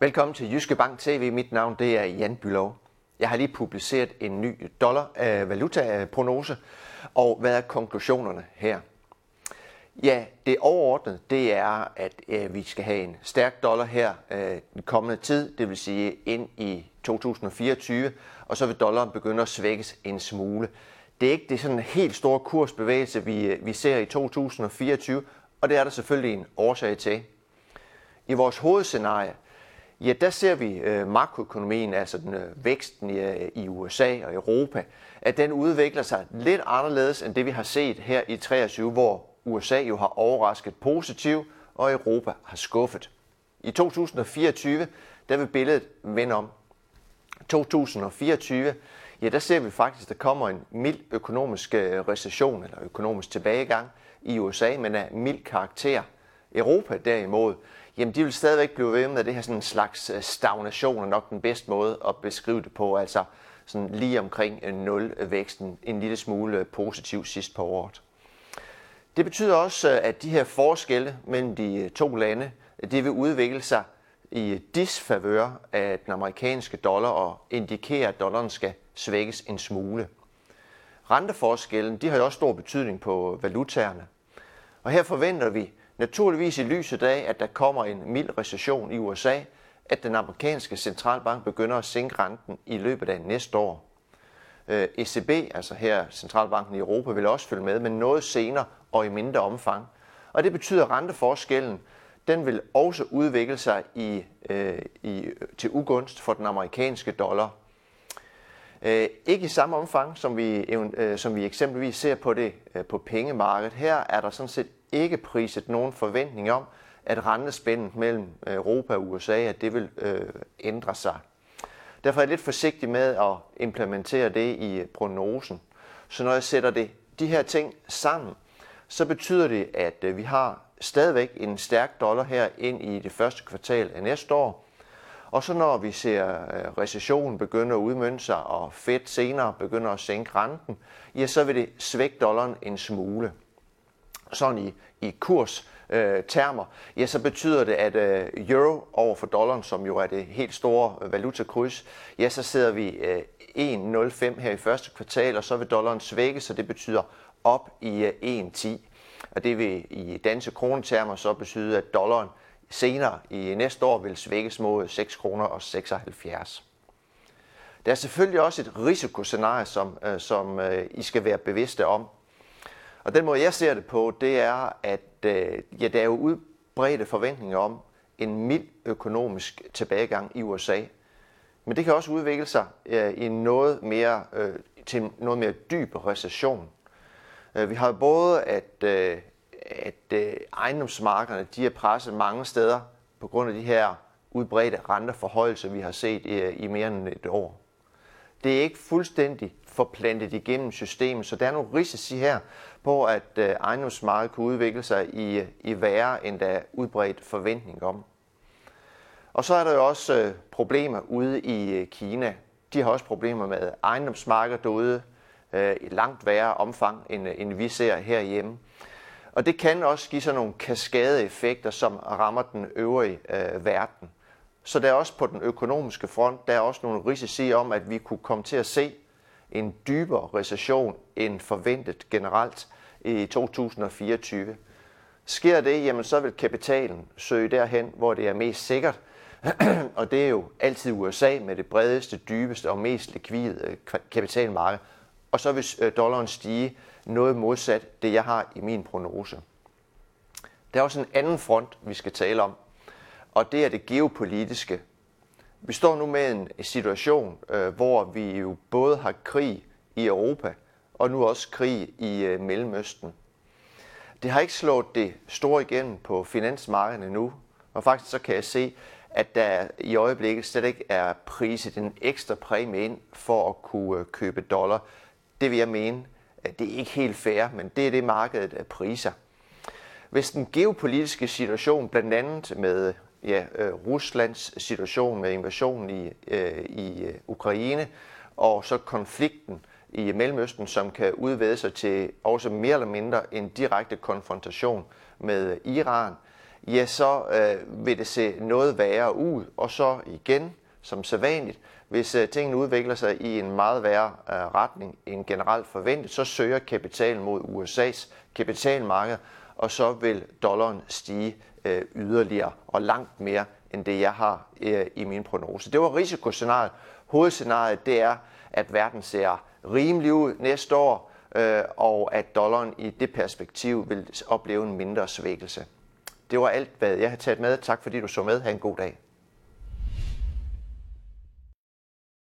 Velkommen til Jyske Bank TV. Mit navn det er Jan Bylov. Jeg har lige publiceret en ny dollar-valuta-prognose, øh, og hvad er konklusionerne her? Ja, det overordnede, det er, at øh, vi skal have en stærk dollar her øh, den kommende tid, det vil sige ind i 2024, og så vil dollaren begynde at svækkes en smule. Det er ikke det sådan en helt store kursbevægelse, vi, øh, vi ser i 2024, og det er der selvfølgelig en årsag til. I vores hovedscenarie, ja, der ser vi øh, makroøkonomien, altså den, øh, væksten i, øh, i USA og Europa, at den udvikler sig lidt anderledes end det, vi har set her i 23, hvor USA jo har overrasket positivt, og Europa har skuffet. I 2024, der vil billedet vende om. 2024, ja, der ser vi faktisk, at der kommer en mild økonomisk øh, recession, eller økonomisk tilbagegang i USA, men af mild karakter. Europa derimod, jamen de vil stadigvæk blive ved med det her sådan en slags øh, stagnation, er nok den bedste måde at beskrive det på, altså sådan lige omkring øh, nul væksten, en lille smule øh, positiv sidst på året. Det betyder også, øh, at de her forskelle mellem de to lande, det vil udvikle sig i disfavør af den amerikanske dollar og indikere, at dollaren skal svækkes en smule. Renteforskellen de har jo også stor betydning på valutaerne. Og her forventer vi naturligvis i lyset af, at der kommer en mild recession i USA, at den amerikanske centralbank begynder at sænke renten i løbet af næste år. Øh, ECB, altså her centralbanken i Europa, vil også følge med, men noget senere og i mindre omfang. Og det betyder, at renteforskellen den vil også udvikle sig i, øh, i, til ugunst for den amerikanske dollar. Øh, ikke i samme omfang, som vi, øh, som vi eksempelvis ser på det øh, på pengemarkedet. Her er der sådan set ikke priset nogen forventning om, at rentespændet mellem øh, Europa og USA at det vil øh, ændre sig. Derfor er jeg lidt forsigtig med at implementere det i øh, prognosen. Så når jeg sætter det, de her ting sammen, så betyder det, at øh, vi har stadigvæk en stærk dollar her ind i det første kvartal af næste år. Og så når vi ser recessionen begynde at udmønte sig, og Fed senere begynder at sænke renten, ja, så vil det svække dollaren en smule. Sådan i, i kurs øh, termer, ja, så betyder det, at øh, euro over for dollaren, som jo er det helt store øh, valutakryds, ja, så sidder vi øh, 1,05 her i første kvartal, og så vil dollaren svække, så det betyder op i øh, 1,10. Og det vil i danske kronetermer så betyde, at dollaren senere i næste år vil svækkes mod 6 kroner og 76. Der er selvfølgelig også et risikoscenarie, som, øh, som øh, I skal være bevidste om. Og den måde, jeg ser det på, det er, at øh, ja, der er jo udbredte forventninger om en mild økonomisk tilbagegang i USA. Men det kan også udvikle sig øh, i noget mere, øh, til noget mere dyb recession. Øh, vi har både, at, øh, at øh, ejendomsmarkederne de er presset mange steder på grund af de her udbredte renteforhøjelser, vi har set i, i mere end et år. Det er ikke fuldstændig forplantet igennem systemet, så der er nogle risici her på, at øh, ejendomsmarkedet kan udvikle sig i, i værre, end der er udbredt forventning om. Og så er der jo også øh, problemer ude i øh, Kina. De har også problemer med ejendomsmarkedet derude øh, i langt værre omfang, end, end vi ser herhjemme. Og det kan også give sådan nogle kaskadeeffekter, som rammer den øvrige øh, verden. Så der er også på den økonomiske front, der er også nogle risici om, at vi kunne komme til at se en dybere recession end forventet generelt i 2024. Sker det, jamen så vil kapitalen søge derhen, hvor det er mest sikkert, og det er jo altid USA med det bredeste, dybeste og mest likvide øh, kapitalmarked, og så vil øh, dollaren stige noget modsat det, jeg har i min prognose. Der er også en anden front, vi skal tale om, og det er det geopolitiske. Vi står nu med en situation, øh, hvor vi jo både har krig i Europa, og nu også krig i øh, Mellemøsten. Det har ikke slået det store igennem på finansmarkederne nu, og faktisk så kan jeg se, at der i øjeblikket slet ikke er priset en ekstra præmie ind for at kunne øh, købe dollar det vil jeg mene, at det er ikke helt fair, men det er det markedet af priser. Hvis den geopolitiske situation, blandt andet med ja, øh, Ruslands situation med invasionen i, øh, i øh, Ukraine, og så konflikten i Mellemøsten, som kan udvide sig til også mere eller mindre en direkte konfrontation med Iran, ja, så øh, vil det se noget værre ud. Og så igen, som sædvanligt, hvis øh, tingene udvikler sig i en meget værre øh, retning end generelt forventet, så søger kapitalen mod USA's kapitalmarked, og så vil dollaren stige øh, yderligere og langt mere end det, jeg har øh, i min prognose. Det var risikoscenariet. Hovedscenariet det er, at verden ser rimelig ud næste år, øh, og at dollaren i det perspektiv vil opleve en mindre svækkelse. Det var alt, hvad jeg har taget med. Tak fordi du så med. Ha' en god dag.